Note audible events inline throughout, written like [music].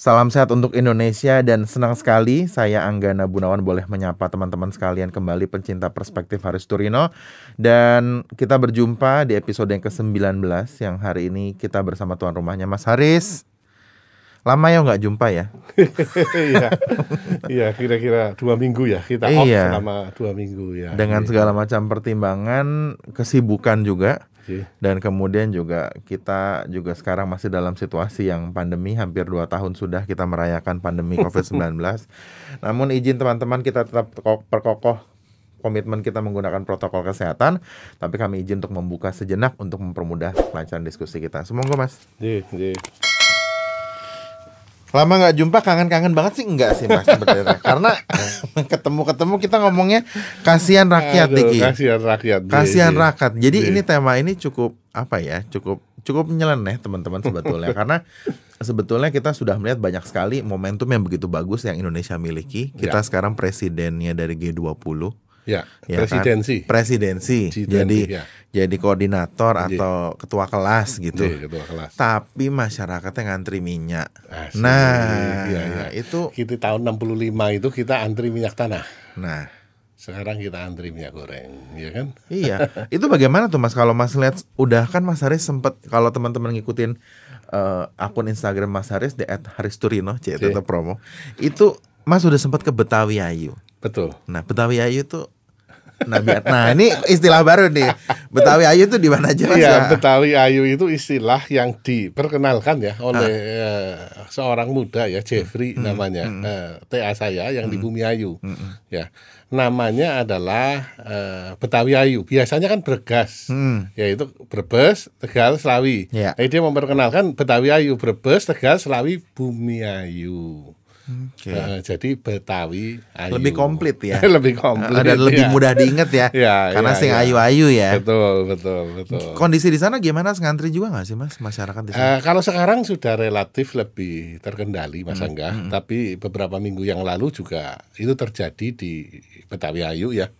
Salam sehat untuk Indonesia dan senang sekali saya Anggana Gunawan boleh menyapa teman-teman sekalian kembali pencinta perspektif Haris Turino dan kita berjumpa di episode yang ke-19 yang hari ini kita bersama tuan rumahnya Mas Haris. Lama ya nggak jumpa ya? [laughs] Iya, iya kira-kira dua minggu ya kita off Iya. selama dua minggu ya. Dengan segala macam pertimbangan, kesibukan juga Iya. dan kemudian juga kita juga sekarang masih dalam situasi yang pandemi hampir dua tahun sudah kita merayakan pandemi COVID-19. [laughs] Namun izin teman-teman kita tetap ko- perkokoh komitmen kita menggunakan protokol kesehatan, tapi kami izin untuk membuka sejenak untuk mempermudah kelancaran diskusi kita. Semoga Mas. Iya, iya. Lama nggak jumpa kangen-kangen banget sih enggak sih Mas sebenarnya. [laughs] Karena ketemu-ketemu kita ngomongnya kasihan rakyat Aduh, Diki. Kasihan rakyat. Iya, Kasihan iya. rakyat. Jadi Iya. ini tema ini cukup apa ya? Cukup cukup nyeleneh teman-teman sebetulnya [laughs] karena sebetulnya kita sudah melihat banyak sekali momentum yang begitu bagus yang Indonesia miliki. Kita Ya. sekarang presidennya dari G20. Ya, ya kan? presidensi. Presidensi. G20, Jadi ya. jadi koordinator Iya. atau ketua kelas gitu. Iya, ketua kelas. Tapi masyarakatnya ngantri minyak. Asik. Nah, Iya, iya. itu Kita tahun 65 itu kita antri minyak tanah. nah Sekarang kita antri minyak goreng, ya kan? Iya, [laughs] itu bagaimana tuh Mas kalau Mas lihat udah kan Mas Haris sempet kalau teman-teman ngikutin eh, akun Instagram Mas Haris di @haristurino, c itu Iya. promo. Itu Mas udah sempat ke Betawi Ayu. Betul. Nah, Betawi Ayu tuh Nabi Nah, ini istilah baru nih. Betawi Ayu tuh di mana aja? Iya, ya? Betawi Ayu itu istilah yang diperkenalkan ya oleh eh, seorang muda ya Jeffrey namanya eh, TA saya yang di Bumi Ayu. Ya. Namanya adalah eh, Betawi Ayu. Biasanya kan Bergas. Hmm. Yaitu Brebes, Tegal, Selawi. Iya. Jadi dia memperkenalkan Betawi Ayu, Brebes, Tegal, Selawi, Bumi Ayu. Oke. Eh, jadi Betawi Ayu. Lebih komplit ya. [laughs] lebih komplit. Dan lebih ya. mudah diinget ya. [laughs] Iya, Karena iya, sing iya. ayu-ayu ya. Betul, betul, betul. Kondisi di sana gimana? Ngantri juga nggak sih Mas masyarakat di sana? Eh, kalau sekarang sudah relatif lebih terkendali Mas Angga, tapi beberapa minggu yang lalu juga itu terjadi di Betawi Ayu ya,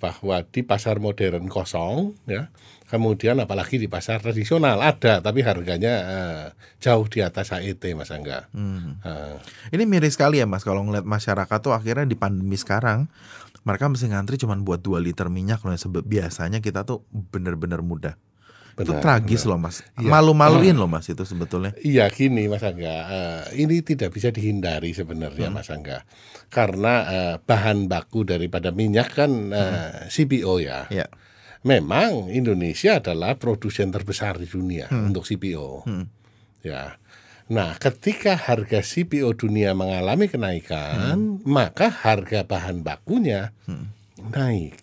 bahwa di pasar modern kosong ya, kemudian apalagi di pasar tradisional ada, tapi harganya eh, jauh di atas HET Mas Angga. Hmm. Eh, Ini miris sekali ya mas kalau ngeliat masyarakat tuh akhirnya di pandemi sekarang mereka mesti ngantri cuma buat 2 liter minyak loh biasanya kita tuh bener-bener mudah. Itu Benar, tragis loh mas. Iya. Malu-maluin loh mas itu sebetulnya. Iya gini Mas Angga, eh, ini tidak bisa dihindari sebenarnya Mas Angga, karena eh, bahan baku daripada minyak kan eh, CPO ya. Ya. Memang Indonesia adalah produsen terbesar di dunia untuk CPO. Ya. Nah, ketika harga CPO dunia mengalami kenaikan, maka harga bahan bakunya naik.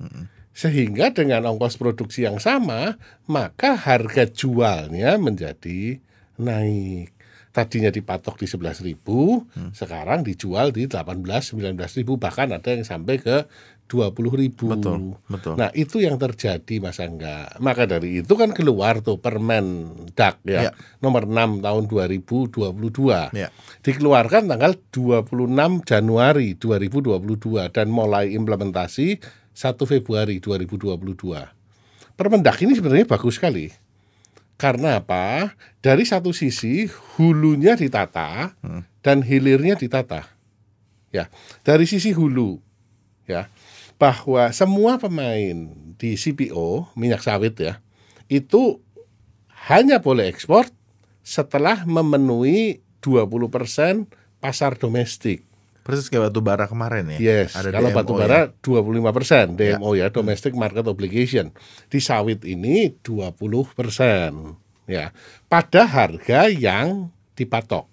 Sehingga dengan ongkos produksi yang sama, maka harga jualnya menjadi naik. Tadinya dipatok di 11.000, sekarang dijual di 18 19.000 bahkan ada yang sampai ke 20.000. Betul, betul. Nah, itu yang terjadi Mas Angga. Maka dari itu kan keluar tuh Permen DAK ya, Ya. nomor 6 tahun 2022. Ya. Dikeluarkan tanggal 26 Januari 2022 dan mulai implementasi 1 Februari 2022. Permendak ini sebenarnya bagus sekali. Karena apa? Dari satu sisi hulunya ditata dan hilirnya ditata. Ya, dari sisi hulu ya bahwa semua pemain di CPO minyak sawit ya itu hanya boleh ekspor setelah memenuhi 20% pasar domestik. Persis kayak batu bara kemarin ya. Yes, Ada kalau DMO batu ya. bara 25% DMO ya, Domestic Market Obligation. Di sawit ini 20%. Ya, pada harga yang dipatok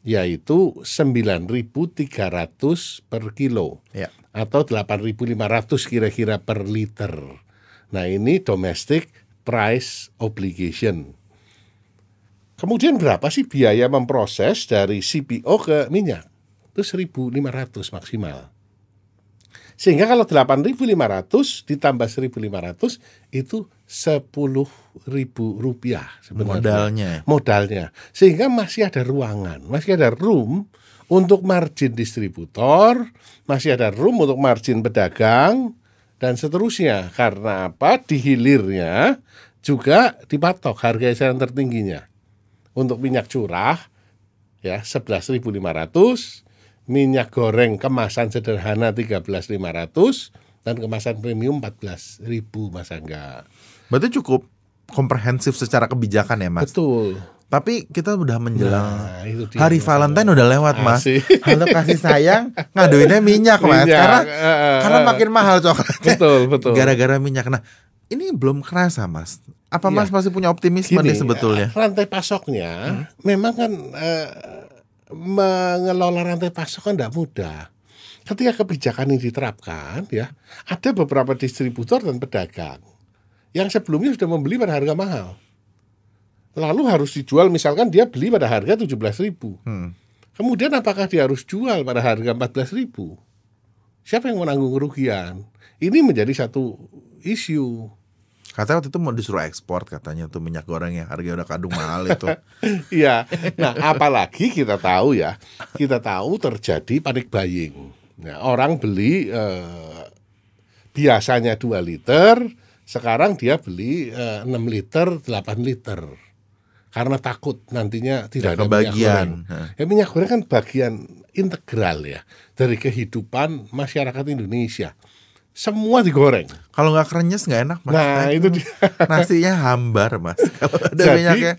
yaitu 9.300 per kilo Ya. atau 8.500 kira-kira per liter. Nah, ini domestic price obligation. Kemudian berapa sih biaya memproses dari CPO ke minyak? Itu 1.500 maksimal. Sehingga kalau 8.500 ditambah 1.500 itu 10.000 rupiah sebenarnya. Modalnya. Modalnya. Sehingga masih ada ruangan, masih ada room untuk margin distributor, masih ada room untuk margin pedagang, dan seterusnya. Karena apa? Di hilirnya juga dipatok harga eceran tertingginya. Untuk minyak curah ya 11.500, minyak goreng kemasan sederhana 13.500 dan kemasan premium 14.000 Mas Angga. Berarti cukup komprehensif secara kebijakan ya, Mas. Betul. Tapi kita udah menjelang Nah, itu dia, Hari Mas Valentine udah lewat, Mas. Asik. Halo kasih sayang, ngaduinnya minyak, Mas. Minyak, Karena eh, karena makin mahal coklatnya. Betul, betul. Gara-gara minyak. Nah, ini belum kerasa, Mas. Apa Iya. Mas masih punya optimisme Gini, nih sebetulnya? rantai pasoknya memang kan eh, mengelola rantai pasok kan tidak mudah. Ketika kebijakan ini diterapkan, ya ada beberapa distributor dan pedagang yang sebelumnya sudah membeli pada harga mahal. Lalu harus dijual misalkan dia beli pada harga 17.000 Hmm. Kemudian apakah dia harus jual pada harga 14.000 Siapa yang menanggung kerugian? Ini menjadi satu isu. Katanya waktu itu mau disuruh ekspor katanya tuh minyak goreng yang harganya udah kadung mahal itu. [laughs] Iya. Nah, apalagi kita tahu ya, kita tahu terjadi panic buying. Nah, orang beli eh, biasanya 2 liter, sekarang dia beli eh, 6 liter, 8 liter. Karena takut nantinya tidak ada minyak kebagian. goreng. Ya minyak goreng kan bagian integral ya dari kehidupan masyarakat Indonesia. Semua digoreng. Kalau nggak krenyes nggak enak, Mas. Nah, itu dia. [laughs] Nasinya hambar, Mas. [laughs] Kalau ada Jadi, minyaknya.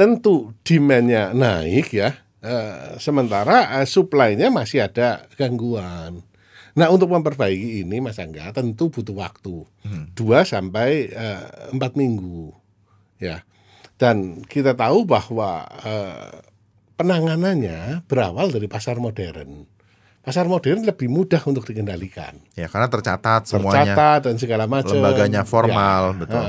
tentu demand-nya naik ya. Eh, sementara eh, supply-nya masih ada gangguan. Nah, untuk memperbaiki ini Mas Angga tentu butuh waktu. dua sampai eh, empat minggu. Ya. Dan kita tahu bahwa eh, penanganannya berawal dari pasar modern. Pasar modern lebih mudah untuk dikendalikan Ya, karena tercatat semuanya. tercatat dan segala macam. Lembaganya formal, Ya, betul.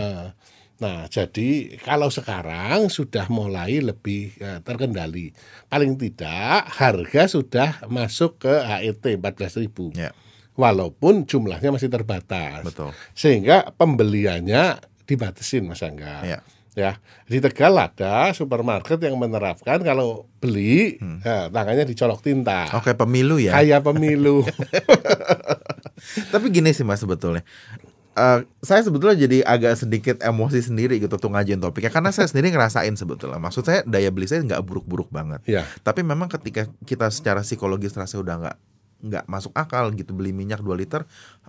Nah, jadi kalau sekarang sudah mulai lebih eh, terkendali. Paling tidak harga sudah masuk ke HET 14.000. Ya, Walaupun jumlahnya masih terbatas. betul. Sehingga pembeliannya dibatasin Mas Angga. Ya. Ya, di Tegal ada supermarket yang menerapkan kalau beli ya, tangannya dicolok tinta. Oke, pemilu ya. Kayak pemilu. [laughs] Tapi gini sih Mas sebetulnya. Eh, saya sebetulnya jadi agak sedikit emosi sendiri gitu tuh ngajuin topiknya karena saya sendiri ngerasain sebetulnya. Maksud saya daya beli saya nggak buruk-buruk banget. ya. Tapi memang ketika kita secara psikologis rasa udah nggak nggak masuk akal gitu beli minyak 2 liter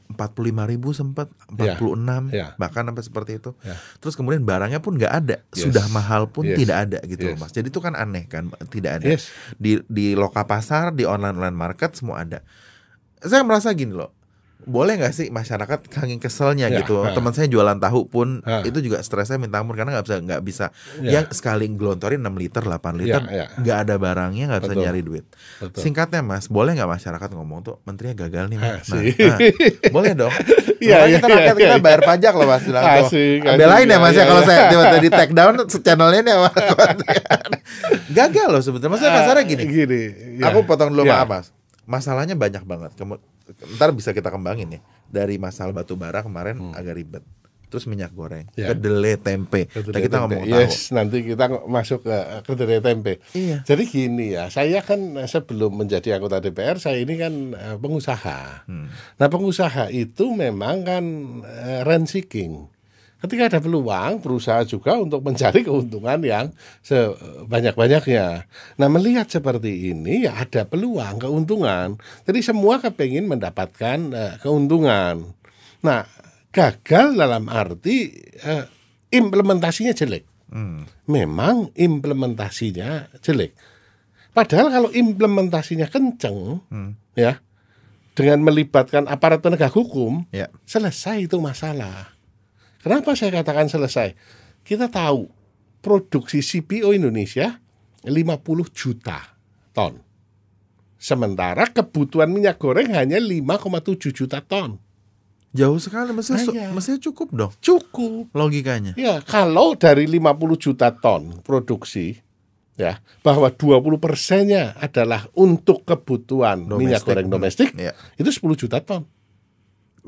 45 ribu sempat 46 Ya. bahkan sampai seperti itu. Ya. Terus kemudian barangnya pun nggak ada, Yes. sudah mahal pun Yes. tidak ada gitu loh Yes. mas. Jadi itu kan aneh kan, tidak ada Yes. di di loka pasar, di online online market semua ada. Saya merasa gini loh, boleh nggak sih masyarakat saking keselnya Ya, gitu. ha. Teman saya jualan tahu pun Ha. itu juga stresnya minta ampun karena nggak bisa nggak bisa Ya. yang sekali gelontorin 6 liter 8 liter Ya, ya. nggak ada barangnya nggak bisa nyari duit. Betul. Singkatnya mas, boleh nggak masyarakat ngomong tuh menterinya gagal nih mas. Nah, nah, boleh dong. [laughs] Iya, iya, kita rakyat iya, kita bayar pajak loh mas bilang tuh. Asik, Belain ya mas ya kalau saya tiba-tiba di take down channelnya nih sama [laughs] gagal loh sebetulnya. Maksudnya kasarnya gini. Gini. ya. Aku potong dulu Ya. maaf mas. Masalahnya banyak banget. Ntar bisa kita kembangin ya. Dari masalah batu bara kemarin agak ribet. Terus minyak goreng, Hmm. Ya. kedelai tempe. Kedelai Nah, kita tempe. ngomong tahu. yes, nanti kita masuk ke kedelai tempe. Iya. Jadi gini ya, saya kan eh, sebelum menjadi anggota DPR, saya ini kan eh, pengusaha. Hmm. Nah, pengusaha itu memang kan eh, rent seeking. Ketika ada peluang, berusaha juga untuk mencari keuntungan yang sebanyak-banyaknya. Nah, melihat seperti ini, ya ada peluang, keuntungan. Jadi semua kepingin mendapatkan eh, keuntungan. Nah, gagal dalam arti eh, implementasinya jelek. Hmm. Memang implementasinya jelek. Padahal kalau implementasinya kenceng, Hmm. ya, dengan melibatkan aparat penegak hukum, Ya. selesai itu masalah. Kenapa saya katakan selesai? Kita tahu produksi CPO Indonesia 50 juta ton. Sementara kebutuhan minyak goreng hanya 5,7 juta ton. Jauh sekali, mestinya, su- Iya. mestinya cukup dong Cukup. logikanya. Ya, kalau dari 50 juta ton produksi, ya, bahwa 20 persennya adalah untuk kebutuhan minyak Domestik. goreng domestik, Iya. itu 10 juta ton.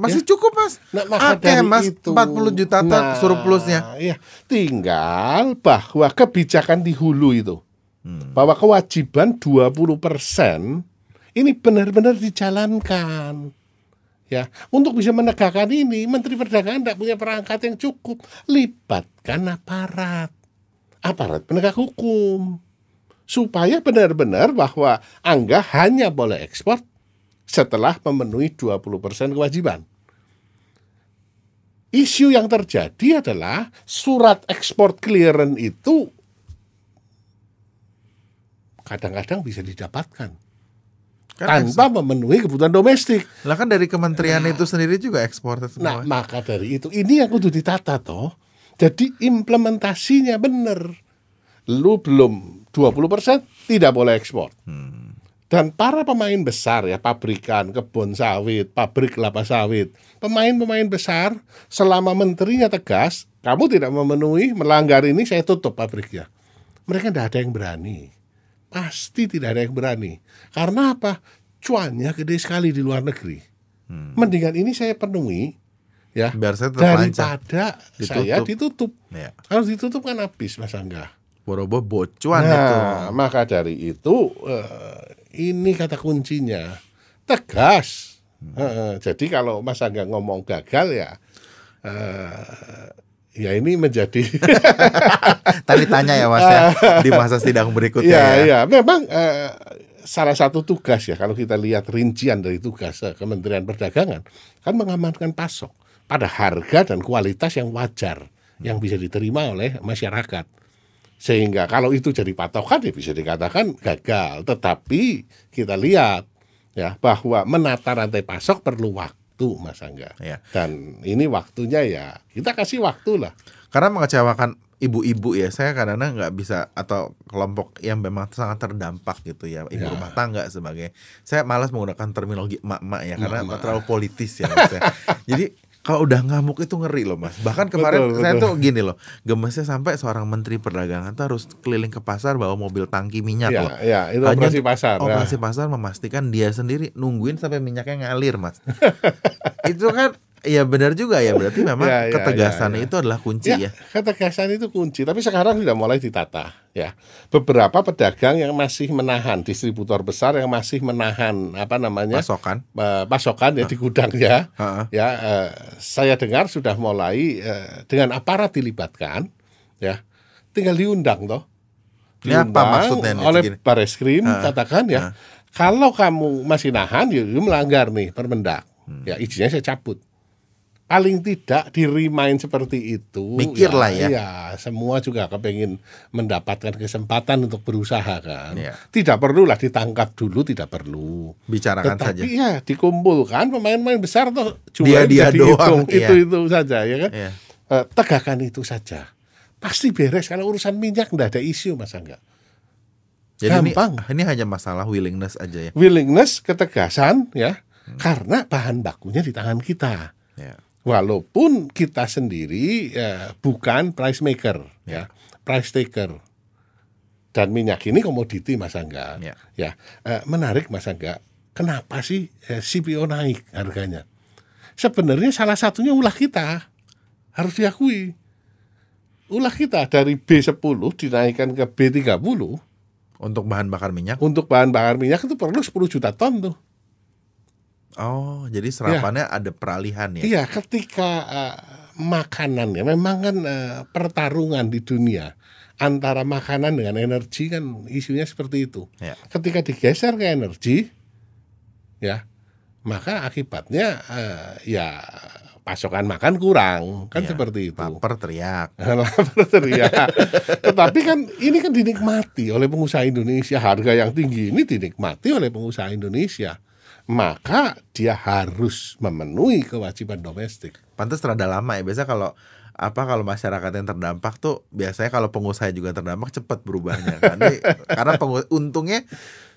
Masih cukup mas. Nah, maka dari mas, itu, 40 juta ton nah, surplusnya. Iya, tinggal bahwa kebijakan di hulu itu, Hmm. bahwa kewajiban 20 persen ini benar-benar dijalankan. Ya, untuk bisa menegakkan ini, Menteri Perdagangan tidak punya perangkat yang cukup. Libatkan aparat, aparat penegak hukum, supaya benar-benar bahwa Angga hanya boleh ekspor setelah memenuhi 20% kewajiban. Isu yang terjadi adalah surat ekspor clearance itu kadang-kadang bisa didapatkan Kan tanpa memenuhi kebutuhan domestik. Lah kan dari kementerian itu sendiri juga ekspor Nah, maka dari itu ini yang kudu ditata toh. Jadi implementasinya benar. Lu belum 20% tidak boleh ekspor. Dan para pemain besar ya, pabrikan, kebun sawit, pabrik kelapa sawit, pemain-pemain besar selama menterinya tegas, kamu tidak memenuhi, melanggar ini saya tutup pabriknya. Mereka tidak ada yang berani. Pasti tidak ada yang berani. Karena apa? Cuannya gede sekali di luar negeri. Mendingan ini saya penuhi ya Biar saya daripada saya ditutup. Ya. Harus ditutup kan habis Mas Angga. Borobo bocuan itu. Nah, maka dari itu eh, ini kata kuncinya tegas. Eh, jadi kalau Mas Angga ngomong gagal ya eh, ya ini menjadi [laughs] Tadi tanya ya Mas ya [laughs] di masa sidang berikutnya ya, ya. ya memang eh, salah satu tugas ya kalau kita lihat rincian dari tugas eh, Kementerian Perdagangan kan mengamankan pasok pada harga dan kualitas yang wajar yang bisa diterima oleh masyarakat. Sehingga kalau itu jadi patokan ya bisa dikatakan gagal. Tetapi kita lihat ya bahwa menata rantai pasok perlu waktu Mas Angga. Ya. Dan ini waktunya ya kita kasih waktu lah. Karena mengecewakan ibu-ibu ya, saya kadang-kadang nggak bisa atau kelompok yang memang sangat terdampak gitu ya, ibu Ya. rumah tangga sebagai. Saya malas menggunakan terminologi emak-emak ya, karena Emak-emak. terlalu politis ya. Ya. [laughs] Jadi kalau udah ngamuk itu ngeri loh mas. Bahkan kemarin Betul, saya betul. tuh gini loh, gemesnya sampai seorang menteri perdagangan tuh harus keliling ke pasar bawa mobil tangki minyak Ya, loh. ya itu Hanya operasi pasar. ya. Operasi pasar memastikan dia sendiri nungguin sampai minyaknya ngalir mas. [laughs] itu kan ya benar juga ya berarti memang [laughs] Ya, ya, ketegasan ya, ya. itu adalah kunci ya. Ya, ketegasan itu kunci. Tapi sekarang sudah mulai ditata. Ya, beberapa pedagang yang masih menahan, distributor besar yang masih menahan apa namanya Pasokan. eh, pasokan ya di gudangnya. Heeh. Ya, eh, saya dengar sudah mulai eh, dengan aparat dilibatkan. Ya, tinggal diundang toh. Ini apa maksudnya nih, oleh segini? Bareskrim Ah, katakan ya, kalau kamu masih nahan, ya melanggar nih Permendak. Hmm. Ya izinnya saya cabut. Paling tidak di remind seperti itu. Mikir lah ya. Iya, semua juga kepengen mendapatkan kesempatan untuk berusaha kan. Iya. Tidak perlulah ditangkap dulu, tidak perlu. Bicarakan saja. Tetapi ya dikumpulkan pemain-pemain besar tuh Dia- dia doang, itu iya. itu saja ya kan. Iya. Eh, tegakkan itu saja. Pasti beres kalau urusan minyak enggak ada isu Mas Angga. Jadi ini, Gampang. ini hanya masalah willingness aja ya. Willingness, ketegasan ya. Karena bahan bakunya di tangan kita. Ya. Walaupun kita sendiri ya, bukan price maker ya, price taker. Dan minyak ini komoditi Mas Angga. Ya. Ya, eh, menarik Mas Angga. Kenapa sih eh, CPO naik harganya? Sebenarnya salah satunya ulah kita. Harus diakui. Ulah kita dari B10 dinaikkan ke B30 Untuk bahan bakar minyak. untuk bahan bakar minyak itu perlu 10 juta ton tuh. Oh, jadi serapannya ada peralihan ya. Iya, ketika eh, makanan ya memang kan eh, pertarungan di dunia antara makanan dengan energi kan isunya seperti itu. Ya. Ketika digeser ke energi, ya maka akibatnya eh, ya pasokan makan kurang kan Iya, seperti itu. Lapar teriak. [laughs] Lapar teriak. Tetapi kan ini kan dinikmati oleh pengusaha Indonesia. Harga yang tinggi ini dinikmati oleh pengusaha Indonesia. Maka dia harus memenuhi kewajiban domestik. Pantas terada lama ya. Biasa kalau apa kalau masyarakat yang terdampak tuh biasanya kalau pengusaha juga terdampak cepat berubahnya kan. [laughs] Karena pengu- untungnya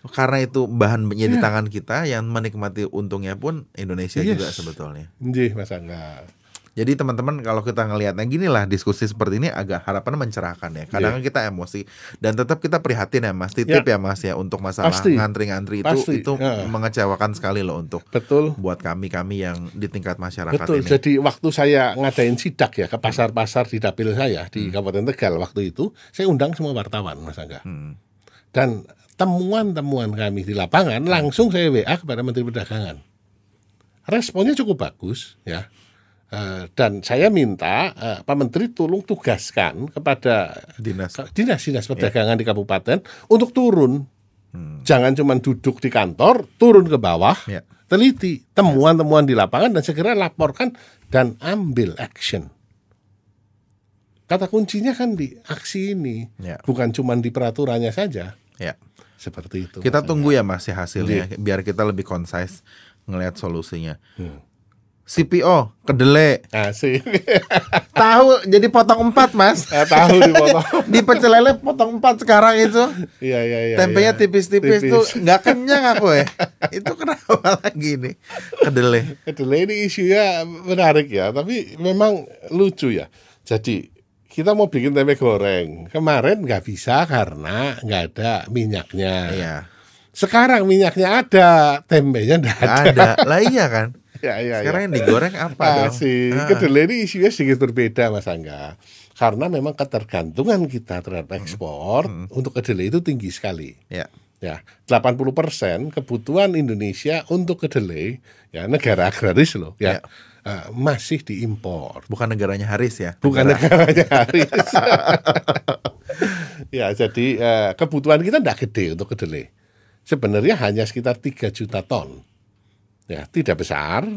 karena itu bahannya di Iya. tangan kita yang menikmati untungnya pun Indonesia Yes. juga sebetulnya. Nggih, Mas Angga. Jadi teman-teman kalau kita ngelihatnya gini lah diskusi seperti ini agak harapannya mencerahkan ya. Kadang kita emosi dan tetap kita prihatin ya Mas. Titip ya, Mas ya untuk masalah ngantri-ngantri itu Pasti. itu Ya. mengecewakan sekali loh untuk Betul. buat kami-kami yang di tingkat masyarakat Betul. ini. Jadi waktu saya ngadain sidak ya ke pasar-pasar di dapil saya di Kabupaten Tegal waktu itu, saya undang semua wartawan, Mas Angga. Hmm. Dan temuan-temuan kami di lapangan langsung saya WA kepada Menteri Perdagangan. Responnya cukup bagus ya. Eh, dan saya minta eh, Pak Menteri tolong tugaskan kepada Dinas. dinas-dinas perdagangan di kabupaten untuk turun. Jangan cuma duduk di kantor, turun ke bawah, Ya. teliti temuan-temuan di lapangan dan segera laporkan dan ambil action. Kata kuncinya kan di aksi ini, Ya. bukan cuma di peraturannya saja. Ya. Seperti itu. Kita tunggu ya Mas ya hasilnya biar kita lebih concise ngelihat solusinya. CPO kedelai Asik. [laughs] tahu jadi potong empat Mas. Saya [laughs] tahu dipotong. Di [laughs] pecel lele potong empat sekarang itu. Iya iya iya. Tempenya iya. tipis-tipis Tipis. tuh nggak kenyang aku ya. Itu kenapa lagi nih kedelai? Kedelai ini isunya menarik ya, tapi memang lucu ya. Jadi kita mau bikin tempe goreng, kemarin nggak bisa karena nggak ada minyaknya. Iya. Sekarang minyaknya ada, tempenya nggak Nggak ada. ada. Lah iya kan. Ya, ya, Sekarang ya. yang digoreng apa dong? Asik. Ah. Kedelai ini isunya sedikit berbeda Mas Angga. Karena memang ketergantungan kita terhadap ekspor untuk kedelai itu tinggi sekali. Ya. Ya, 80% kebutuhan Indonesia untuk kedelai ya negara agraris loh ya, Ya. eh, masih diimpor. Bukan negaranya Haris ya. Bukan Negara- negaranya Haris. [laughs] ya, jadi eh, kebutuhan kita tidak gede untuk kedelai. Sebenarnya hanya sekitar 3 juta ton. Ya, tidak besar.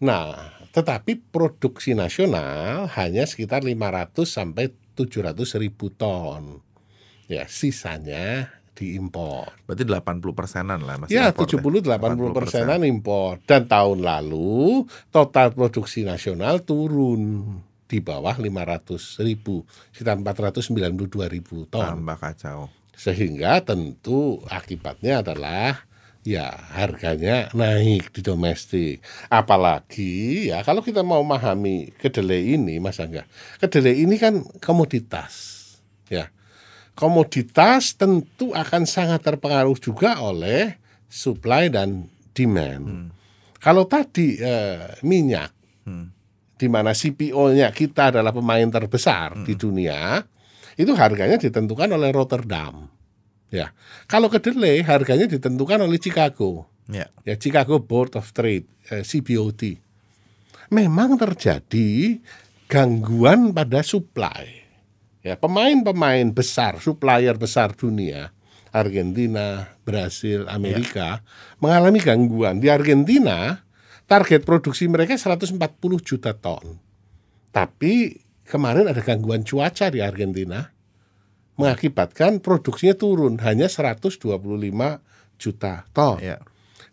Nah, tetapi produksi nasional hanya sekitar 500 sampai 700 ribu ton. Ya, sisanya diimpor. Berarti 80 persenan lah masih Ya, impor deh. 70-80 persenan impor. Dan tahun lalu total produksi nasional turun di bawah 500 ribu, sekitar 492 ribu ton. Tambah kacau. Sehingga tentu akibatnya adalah ya harganya naik di domestik. Apalagi ya kalau kita mau memahami kedelai ini, Mas Angga, kedelai ini kan komoditas, ya. Komoditas tentu akan sangat terpengaruh juga oleh supply dan demand. Kalau tadi eh, minyak, di mana CPO-nya kita adalah pemain terbesar di dunia, itu harganya ditentukan oleh Rotterdam. Ya, kalau kedelai harganya ditentukan oleh Chicago, Ya. ya Chicago Board of Trade, eh, CBOT. Memang terjadi gangguan pada supply. Ya, pemain-pemain besar, supplier besar dunia, Argentina, Brasil, Amerika mengalami gangguan. Di Argentina target produksi mereka 140 juta ton. Tapi kemarin ada gangguan cuaca di Argentina mengakibatkan produksinya turun hanya 125 juta ton. Ya.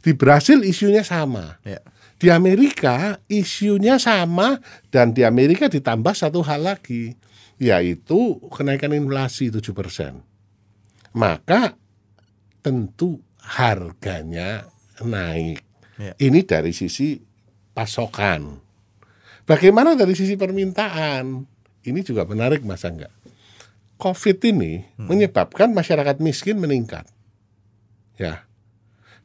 Di Brasil isunya sama. Ya. Di Amerika isunya sama dan di Amerika ditambah satu hal lagi yaitu kenaikan inflasi 7%. Maka tentu harganya naik. Ya. Ini dari sisi pasokan. Bagaimana dari sisi permintaan? Ini juga menarik Mas Angga. Covid ini menyebabkan masyarakat miskin meningkat. Ya.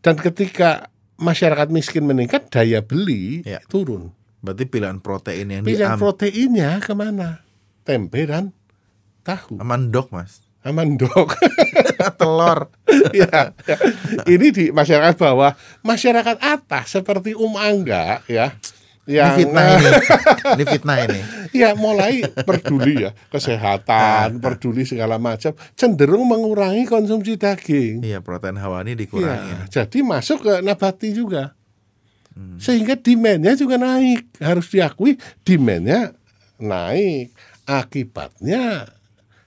Dan ketika masyarakat miskin meningkat, daya beli Ya. turun. Berarti pilihan protein yang Pilihan diambil proteinnya ke mana? Tempe dan tahu. mandok mas Aman dok. [laughs] telur [laughs] ya, ya. Ini di masyarakat bawah, masyarakat atas seperti Um Angga ya. Ini Yang fitnah ini [laughs] ini fitnah ini ya mulai peduli ya kesehatan, peduli segala macam, cenderung mengurangi konsumsi daging. iya protein hawani Iya, dikurangin jadi masuk ke nabati juga. Hmm. Sehingga demandnya juga naik. Harus diakui demandnya naik. Akibatnya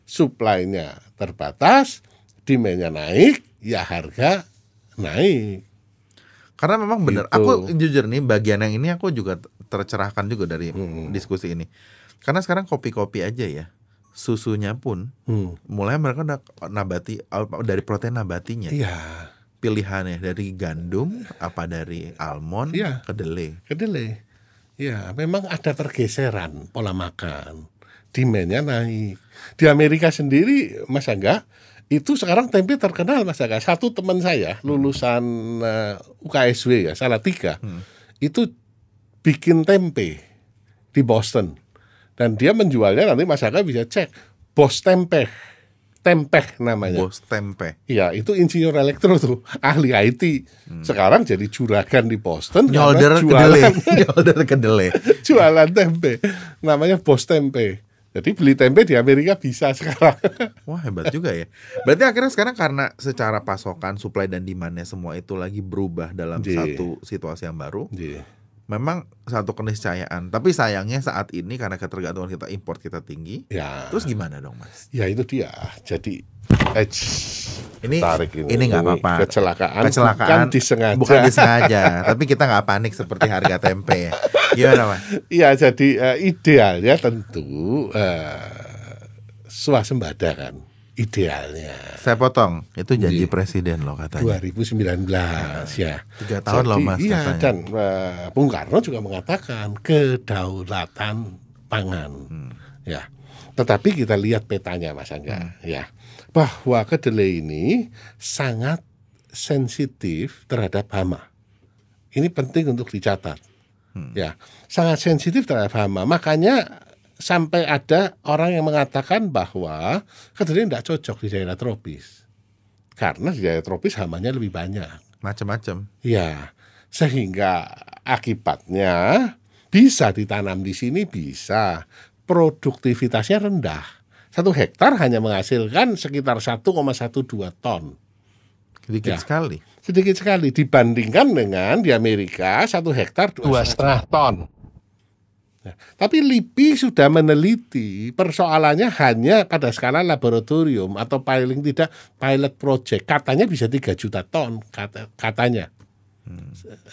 supply-nya terbatas, demandnya naik, ya harga naik. Karena memang benar Gitu. aku jujur nih bagian yang ini aku juga tercerahkan juga dari Hmm. diskusi ini karena sekarang kopi-kopi aja ya susunya pun Hmm. mulai mereka udah nabati dari protein nabatinya Iya, pilihannya dari gandum apa dari almond Iya. kedelai kedelai. Ya, memang ada pergeseran pola makan. Demandnya naik. Di Amerika sendiri, Mas Angga, itu sekarang tempe terkenal Mas Angga. Satu teman saya lulusan eh, UKSW ya, salah tiga, itu bikin tempe di Boston. Dan dia menjualnya nanti Mas Angga bisa cek Bos Tempe. Tempeh namanya. Bos tempe. Iya, itu insinyur elektro tuh, [laughs] ahli IT. Sekarang jadi juragan di Boston. Nyolder kedele. [laughs] Nyolder kedele. [laughs] jualan tempe. Namanya Bos Tempe. Jadi beli tempe di Amerika bisa sekarang. [laughs] Wah hebat juga ya. Berarti akhirnya sekarang karena secara pasokan, supply dan demandnya semua itu lagi berubah dalam Iya. satu situasi yang baru. Iya. Memang satu keniscayaan. Tapi sayangnya saat ini karena ketergantungan kita import kita tinggi. Ya, Terus gimana dong mas? ya itu dia. Jadi eh, Ini tarik ini. ini nggak apa-apa. Kecelakaan, Kecelakaan bukan disengaja. Bukan disengaja. tapi kita nggak panik seperti harga tempe. ya. [laughs] Gimana mas? Iya, jadi eh, idealnya tentu eh, swasembada kan. Idealnya Saya potong. Itu janji Iya. presiden loh katanya. 2019 ya. Tiga tahun loh, Mas, Iya, katanya. dan eh, Bung Karno juga mengatakan kedaulatan pangan. Hmm. Ya. Tetapi kita lihat petanya Mas Angga, Hmm. ya. Bahwa kedelai ini sangat sensitif terhadap hama. Ini penting untuk dicatat. Hmm. Ya, sangat sensitif terhadap hama. Makanya sampai ada orang yang mengatakan bahwa kedelai tidak cocok di daerah tropis. Karena di daerah tropis hamanya lebih banyak. Macam-macam. Ya, sehingga akibatnya bisa ditanam di sini bisa. Produktivitasnya rendah. Satu hektar hanya menghasilkan sekitar 1,12 ton. Sedikit Ya. sekali. Sedikit sekali dibandingkan dengan di Amerika satu hektar dua setengah ton. Nah, tapi LIPI sudah meneliti persoalannya hanya pada skala laboratorium atau paling tidak pilot project. Katanya bisa 3 juta ton kata, katanya.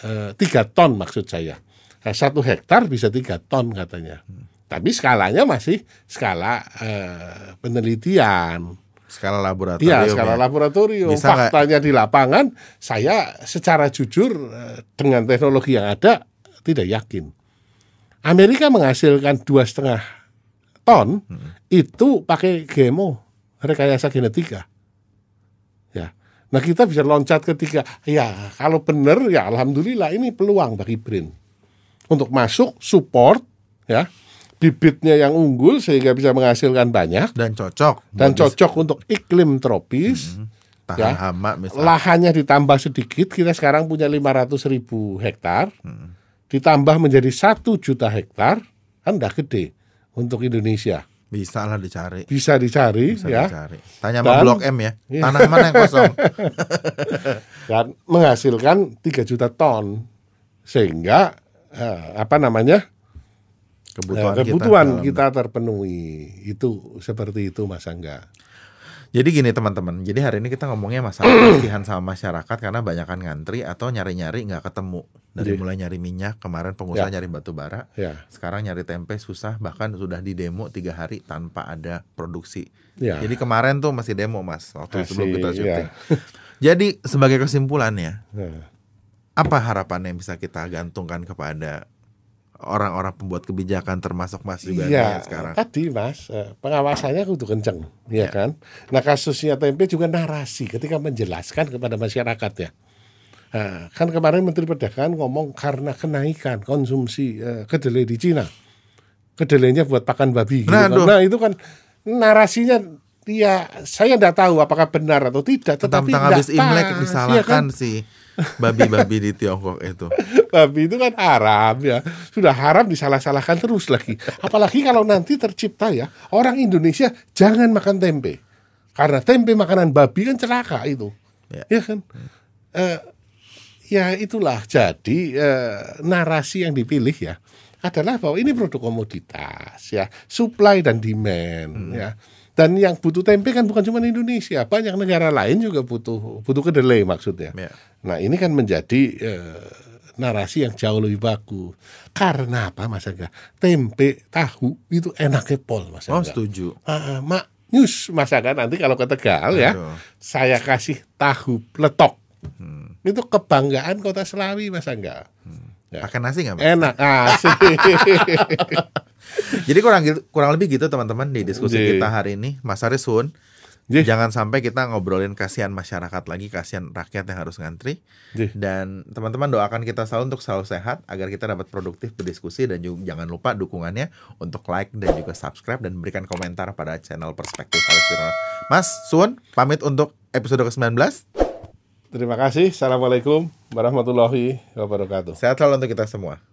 Eh, Tiga ton maksud saya. Nah, satu hektar bisa tiga ton katanya. Tapi skalanya masih skala eh, penelitian. Skala laboratorium. Iya, skala ya. laboratorium. Bisa Faktanya di lapangan, saya secara jujur eh, dengan teknologi yang ada tidak yakin. Amerika menghasilkan dua setengah ton Hmm. itu pakai GMO rekayasa genetika. Ya, nah kita bisa loncat ketika ya kalau benar ya alhamdulillah ini peluang bagi BRIN untuk masuk support ya bibitnya yang unggul sehingga bisa menghasilkan banyak Dan cocok. dan cocok untuk iklim tropis. Tahan ya. hama misalnya. Lahannya ditambah sedikit, kita sekarang punya 500 ribu hektar, ditambah menjadi satu juta hektar, kan udah gede untuk Indonesia. Bisa lah dicari. Bisa dicari Bisa ya, dicari. Tanya sama Dan- Blok M ya. Iya. Tanah mana yang kosong? [laughs] dan menghasilkan 3 juta ton, sehingga eh, apa namanya Kebutuhan, eh, kebutuhan dalam- kita, terpenuhi. Itu seperti itu, Mas Angga. Jadi gini teman-teman, jadi hari ini kita ngomongnya masalah [clears throat] kasihan sama masyarakat karena banyakan ngantri atau nyari-nyari nggak ketemu. Dari Iya. mulai nyari minyak, kemarin pengusaha Ya. nyari batu bara, Ya, sekarang nyari tempe susah, bahkan sudah di demo tiga hari tanpa ada produksi. ya. Jadi kemarin tuh masih demo mas, waktu sebelum Masih, kita ya. syuting. [laughs] Jadi sebagai kesimpulannya, Nah. apa harapan yang bisa kita gantungkan kepada orang-orang pembuat kebijakan termasuk mas juga Iya, yang sekarang? tadi Mas, eh, pengawasannya kudu kenceng, Iya. ya kan? Nah kasusnya tempe juga narasi ketika menjelaskan kepada masyarakat ya. Nah, kan kemarin Menteri Perdagangan ngomong karena kenaikan konsumsi eh, kedelai di Cina, kedelainya buat pakan babi. gitu Nah, kan. aduh. nah itu kan narasinya, ya saya tidak tahu apakah benar atau tidak, tetapi Tentang habis Imlek pas, ya disalahkan kan? si babi-babi di Tiongkok itu. babi itu kan haram ya. Sudah haram disalah-salahkan terus lagi. Apalagi kalau nanti tercipta ya. Orang Indonesia jangan makan tempe. Karena tempe makanan babi kan celaka itu. Ya. ya, kan? Eh, ya itulah. Jadi eh, narasi yang dipilih ya adalah bahwa ini produk komoditas ya. Supply dan demand ya dan yang butuh tempe kan bukan cuma Indonesia banyak negara lain juga butuh butuh kedelai maksudnya Ya. Nah ini kan menjadi eh, narasi yang jauh lebih bagus. Karena apa Mas Aga? Tempe, tahu itu enaknya pol Mas Oh Aga. setuju. Ah, ah, mak news Mas Aga nanti kalau ke Tegal ya, saya kasih tahu peletok. Hmm. Itu kebanggaan kota Selawi Mas Aga. Ya. Pakai nasi nggak? Mas? Enak asik. [laughs] Jadi kurang gitu, kurang lebih gitu teman-teman di diskusi Iya. kita hari ini. Mas Arisun, Iya. jangan sampai kita ngobrolin kasihan masyarakat lagi, kasihan rakyat yang harus ngantri. Iya. Dan teman-teman doakan kita selalu untuk selalu sehat agar kita dapat produktif berdiskusi dan juga jangan lupa dukungannya untuk like dan juga subscribe dan berikan komentar pada channel Perspektif Arisun. Mas Sun pamit untuk episode ke-19. Terima kasih. Assalamualaikum warahmatullahi wabarakatuh. Sehat selalu untuk kita semua.